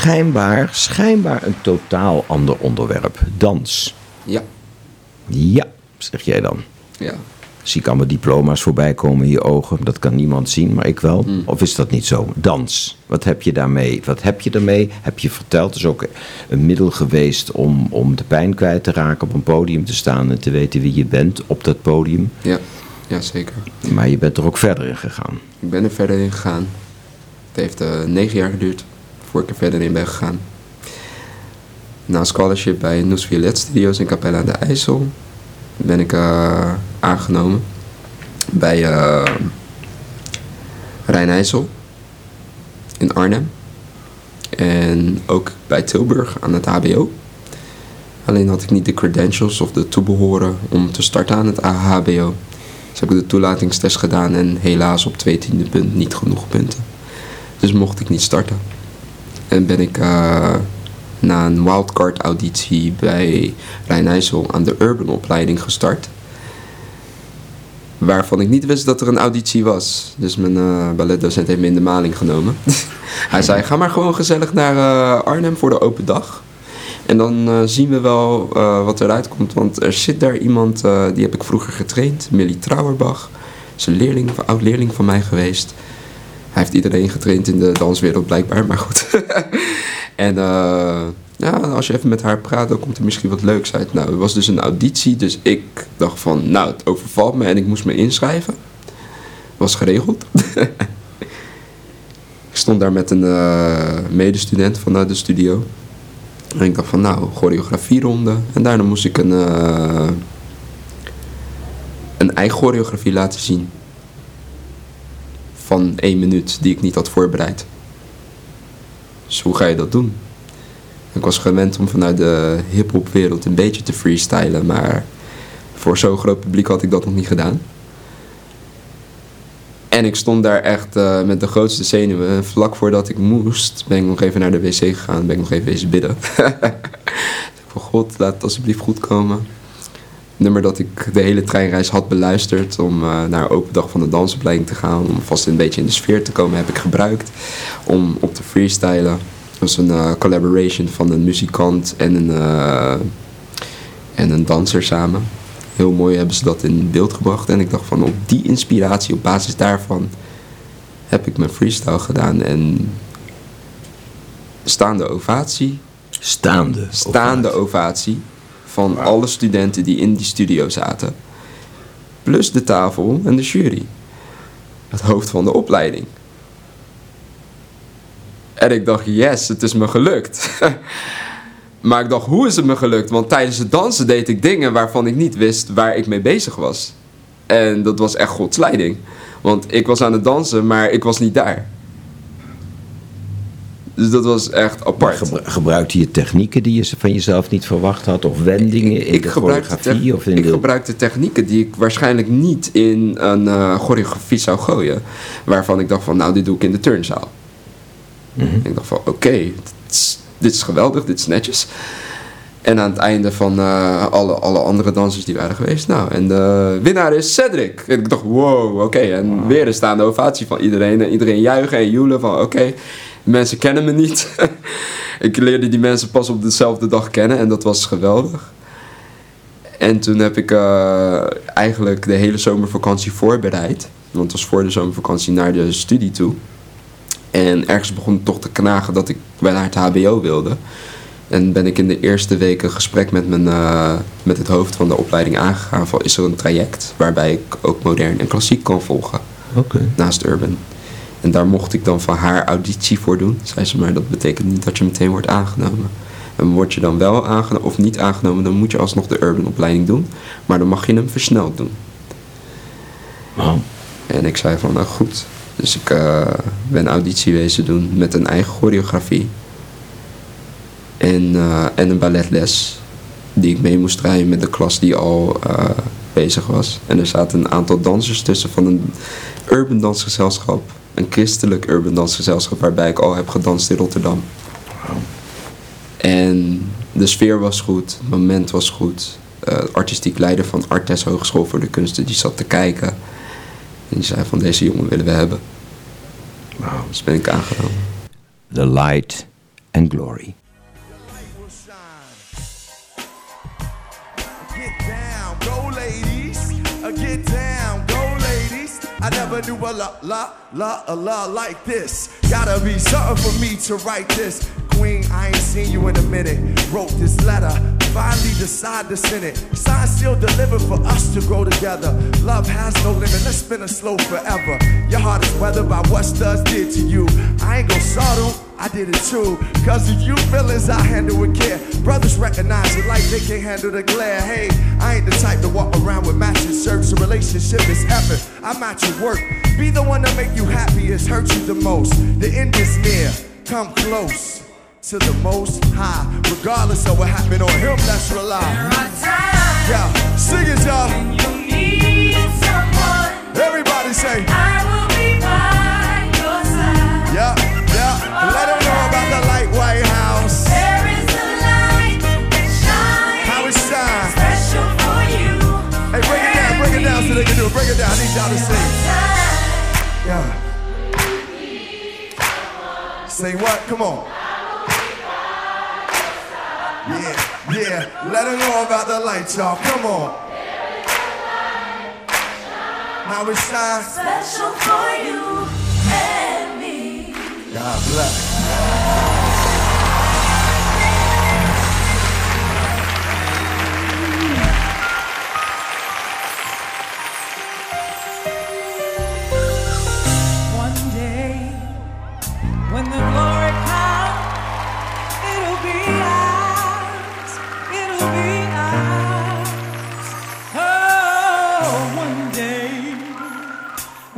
Schijnbaar, schijnbaar een totaal ander onderwerp. Dans. Ja, Ja, zeg jij dan. ja. Zie ik allemaal diploma's voorbij komen in je ogen. Dat kan niemand zien, maar ik wel. Hmm. Of is dat niet zo? Dans. Wat heb je daarmee? Wat heb je daarmee? Heb je verteld? Het is ook een middel geweest om, om de pijn kwijt te raken. Op een podium te staan en te weten wie je bent op dat podium. Ja, ja zeker. Maar je bent er ook verder in gegaan. Ik ben er verder in gegaan. Het heeft eh, negen jaar geduurd voor ik er verder in ben gegaan. Na een scholarship bij Noes Violet Studios in Capelle aan de IJssel ben ik eh, aangenomen bij eh Rijn IJssel in Arnhem. En ook bij Tilburg aan het HBO. Alleen had ik niet de credentials of de toebehoren om te starten aan het HBO. Dus heb ik de toelatingstest gedaan en helaas op twee tiende punt niet genoeg punten. Dus mocht ik niet starten. En ben ik eh, na een wildcard auditie bij Rijn IJssel aan de Urban opleiding gestart. Waarvan ik niet wist dat er een auditie was. Dus mijn eh, balletdocent heeft me in de maling genomen. Hij zei, ga maar gewoon gezellig naar eh, Arnhem voor de open dag. En dan zien we wel wat eruit komt. Want er zit daar iemand, die heb ik vroeger getraind. Millie Trouwerbach. Is een leerling, oud-leerling van mij geweest. Hij heeft iedereen getraind in de danswereld blijkbaar, maar goed. en eh, ja, als je even met haar praat, dan komt er misschien wat leuks uit. Nou, het was dus een auditie, dus ik dacht van, nou, het overvalt me en ik moest me inschrijven. Was geregeld. ik stond daar met een eh, medestudent vanuit de studio. En ik dacht van, nou, choreografieronde. En daarna moest ik een, eh, een eigen choreografie laten zien. Van één minuut, die ik niet had voorbereid. Dus hoe ga je dat doen? Ik was gewend om vanuit de hip-hop wereld een beetje te freestylen, maar voor zo'n groot publiek had ik dat nog niet gedaan. En ik stond daar echt eh, met de grootste zenuwen. En vlak voordat ik moest, ben ik nog even naar de wc gegaan. Ben ik nog even wezen bidden. ik van God, laat het alsjeblieft goed komen. Nummer dat ik de hele treinreis had beluisterd om eh, naar open dag van de dansopleiding te gaan. Om vast een beetje in de sfeer te komen, heb ik gebruikt om op te freestylen. Dat was een eh, collaboration van een muzikant en een, eh, en een danser samen. Heel mooi hebben ze dat in beeld gebracht. En ik dacht van op die inspiratie, op basis daarvan, heb ik mijn freestyle gedaan. En staande ovatie, Staande. staande ovatie. ovatie van alle studenten die in die studio zaten. Plus de tafel en de jury. Het hoofd van de opleiding. En ik dacht, yes, het is me gelukt. maar ik dacht, hoe is het me gelukt? Want tijdens het dansen deed ik dingen waarvan ik niet wist waar ik mee bezig was. En dat was echt Gods leiding. Want ik was aan het dansen, maar ik was niet daar. Dus dat was echt apart. gebru- gebruikte je technieken die je van jezelf niet verwacht had? Of wendingen in ik de gebruikte, choreografie? Of in ik de... gebruikte technieken die ik waarschijnlijk niet in een eh, choreografie zou gooien. Waarvan ik dacht van, nou, dit doe ik in de turnzaal. Mhm. Ik dacht van, oké, dit, is- dit is geweldig, dit is netjes. En aan het einde van eh, alle, alle andere dansers die waren geweest, nou, en de winnaar is Cedric. En ik dacht, wow, oké. En weer een staande ovatie van iedereen. En iedereen juichen en joelen van, oké, mensen kennen me niet. ik leerde die mensen pas op dezelfde dag kennen en dat was geweldig. En toen heb ik eh, eigenlijk de hele zomervakantie voorbereid. Want het was voor de zomervakantie naar de studie toe. En ergens begon het toch te knagen dat ik wel naar het HBO wilde. En ben ik in de eerste week een gesprek met, mijn, eh, met het hoofd van de opleiding aangegaan. Van, is er een traject waarbij ik ook modern en klassiek kan volgen naast Urban. En daar mocht ik dan van haar auditie voor doen. Zei ze, maar dat betekent niet dat je meteen wordt aangenomen. En word je dan wel aangenomen of niet aangenomen, dan moet je alsnog de Urban opleiding doen. Maar dan mag je hem versneld doen. Wauw. En ik zei van, nou goed. Dus ik eh, ben auditie wezen doen met een eigen choreografie. En, eh, en een balletles die ik mee moest draaien met de klas die al eh, bezig was. En er zaten een aantal dansers tussen van een urban dansgezelschap. Een christelijk urban dansgezelschap waarbij ik al heb gedanst in Rotterdam. En de sfeer was goed, het moment was goed. De artistiek leider van Artes Hogeschool voor de Kunsten die zat te kijken. En die zei van deze jongen willen we hebben. Wauw. Dus ben ik aangenomen. The light and glory. I never knew a la la la a la like this. Gotta be something for me to write this. Queen, I ain't seen you in a minute. Wrote this letter, finally decide to send it. Sign still delivered for us to grow together. Love has no limit, let's spin it slow forever. Your heart is weathered by what studs did to you. I ain't gon' subtle. I did it too. Cause of you feelings I handle with care. Brothers recognize it like they can't handle the glare. Hey, I ain't the type to walk around with matching shirts. A relationship is effort. I match your work. Be the one to make you happiest, hurt you the most. The end is near. Come close to the most high. Regardless of what happened on him, let's rely. Yeah, sing it, light, y'all. Come on. Now it's time Special for you and me. God bless.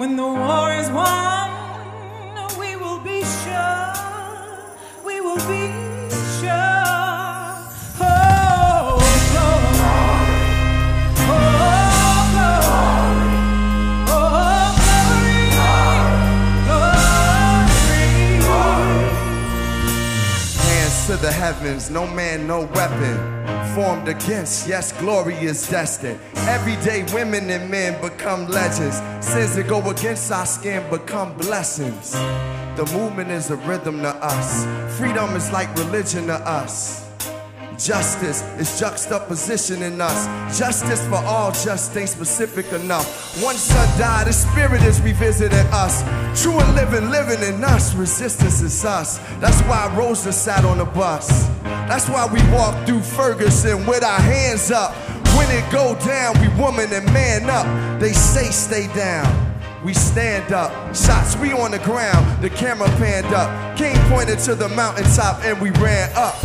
When the war is won, we will be sure. We will be sure. Oh, glory. Oh, glory. Oh, glory, glory. Hands to the heavens, no man, no weapon formed against. Yes, glory is destined. Everyday women and men become legends. Sins that go against our skin become blessings. The movement is a rhythm to us. Freedom is like religion to us. Justice is juxtaposition in us. Justice for all just ain't specific enough. One son died, his spirit is revisiting us. True and living, living in us. Resistance is us. That's why Rosa sat on the bus. That's why we walked through Ferguson with our hands up. When it go down, we woman and man up. They say stay down. We stand up, shots we on the ground, the camera panned up. King pointed to the mountaintop and we ran up.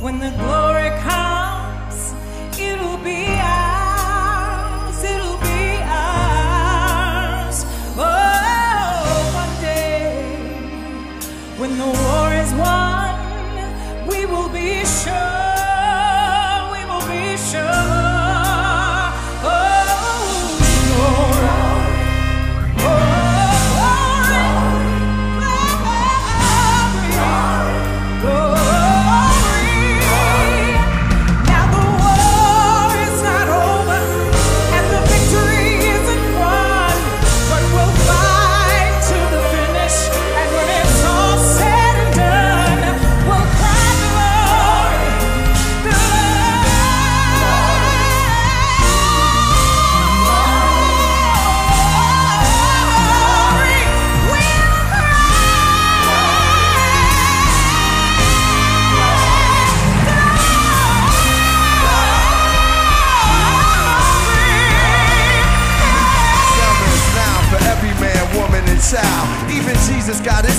When the glory comes, it'll be ours. It'll be ours. Oh, one day, when the war is won, we will be sure. We will be sure.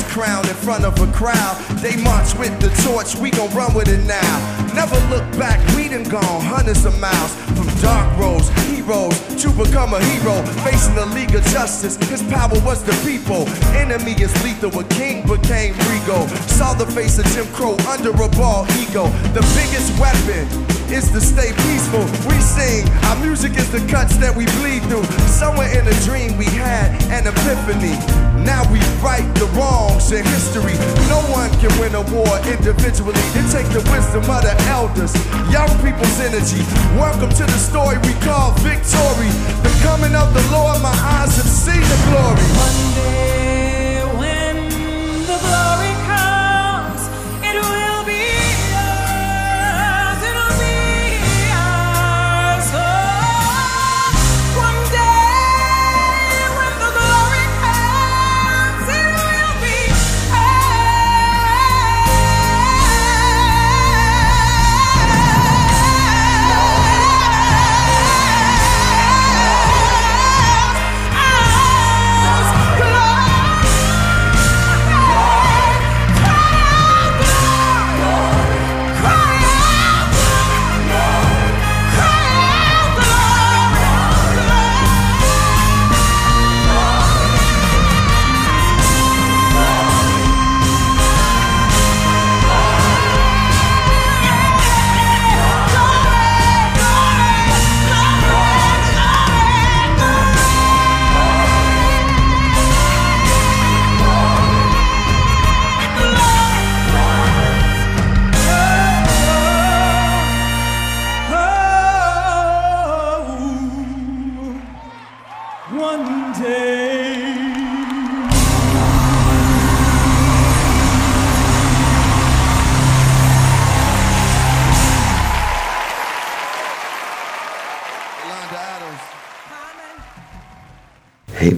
Crown in front of a crowd. They march with the torch, we gon' run with it now. Never look back, we done gone hundreds of miles. From dark roads, heroes, to become a hero. Facing the League of Justice, his power was the people. Enemy is lethal, a king became regal. Saw the face of Jim Crow under a ball ego. The biggest weapon is to stay peaceful. We music is the cuts that we bleed through. Somewhere in a dream we had an epiphany. Now we right the wrongs in history. No one can win a war individually. It takes the wisdom of the elders, young people's energy. Welcome to the story we call victory. The coming of the Lord, my eyes have seen the glory. One day when the glory comes,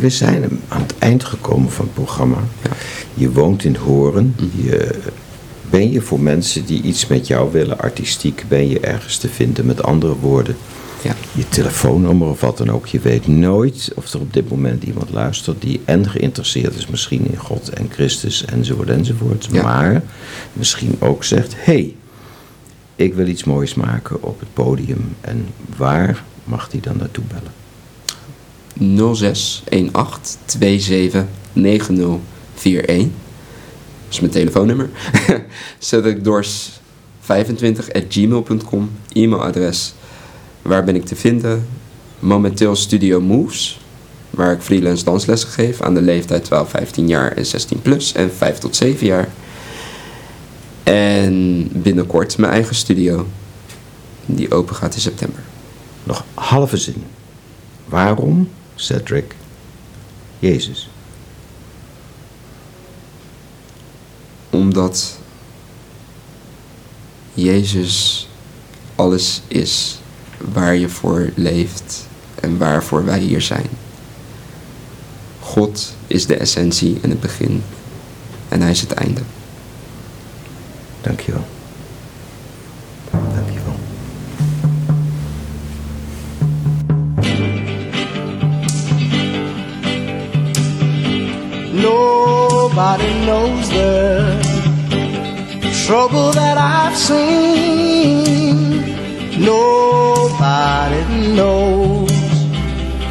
we zijn aan het eind gekomen van het programma. Je woont in Horen. Je, ben je voor mensen die iets met jou willen, artistiek, ben je ergens te vinden? Met andere woorden, Ja. je telefoonnummer of wat dan ook. Je weet nooit of er op dit moment iemand luistert die en geïnteresseerd is misschien in God en Christus enzovoort enzovoort. Ja. Maar misschien ook zegt, hey, ik wil iets moois maken op het podium. En waar mag die dan naartoe bellen? 0618 27 9041. Dat is mijn telefoonnummer. Cedric Dors 25 at gmail.com. E-mailadres. Waar ben ik te vinden? Momenteel Studio Moves. Waar ik freelance danslessen geef aan de leeftijd 12, 15 jaar en 16 plus. En 5 tot 7 jaar. En binnenkort mijn eigen studio. Die open gaat in september. Nog halve zin. Waarom, Cedric, Jezus? Omdat Jezus alles is waar je voor leeft en waarvoor wij hier zijn. God is de essentie en het begin en hij is het einde. Dankjewel. Dankjewel. Nobody knows the trouble that I've seen. Nobody knows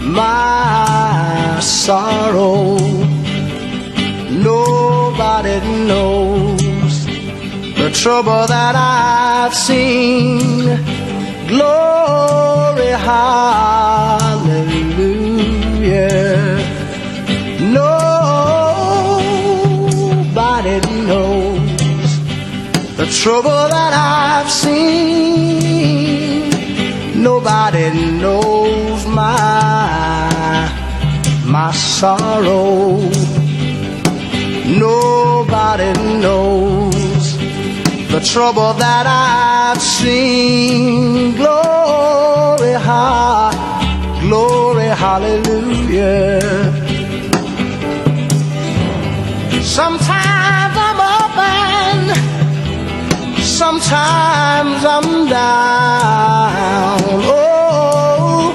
my sorrow. Nobody knows the trouble that I've seen. Glory, hallelujah. Trouble that I've seen. Nobody knows my my sorrow. Nobody knows the trouble that I've seen. Glory, ha, glory, hallelujah. Sometimes sometimes I'm down. Oh,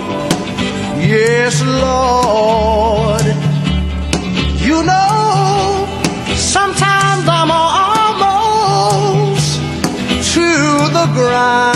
yes, Lord. You know, sometimes I'm almost to the ground.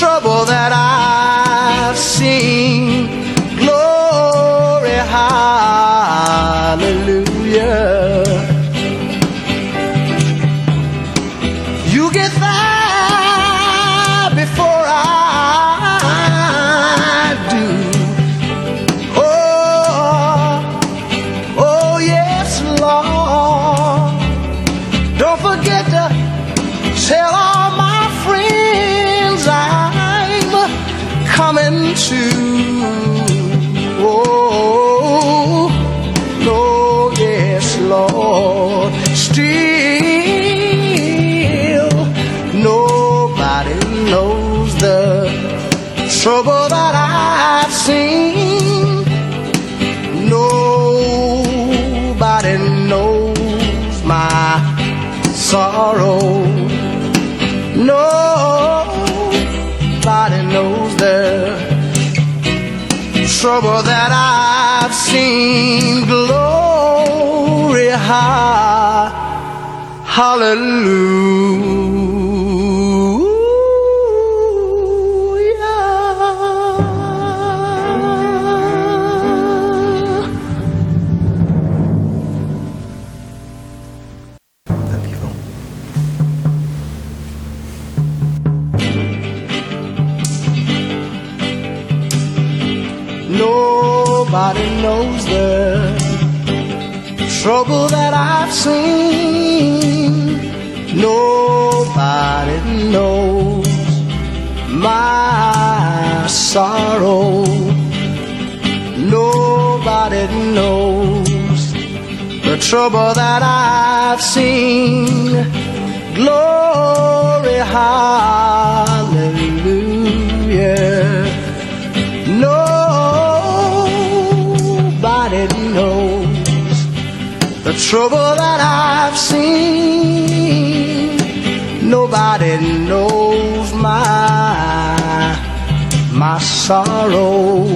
Trouble that I've to. Nobody knows the trouble that I've seen. Nobody knows my sorrow. Nobody knows the trouble that I've seen. Glory, hallelujah. Nobody knows the trouble that I've seen. Nobody knows my my sorrow.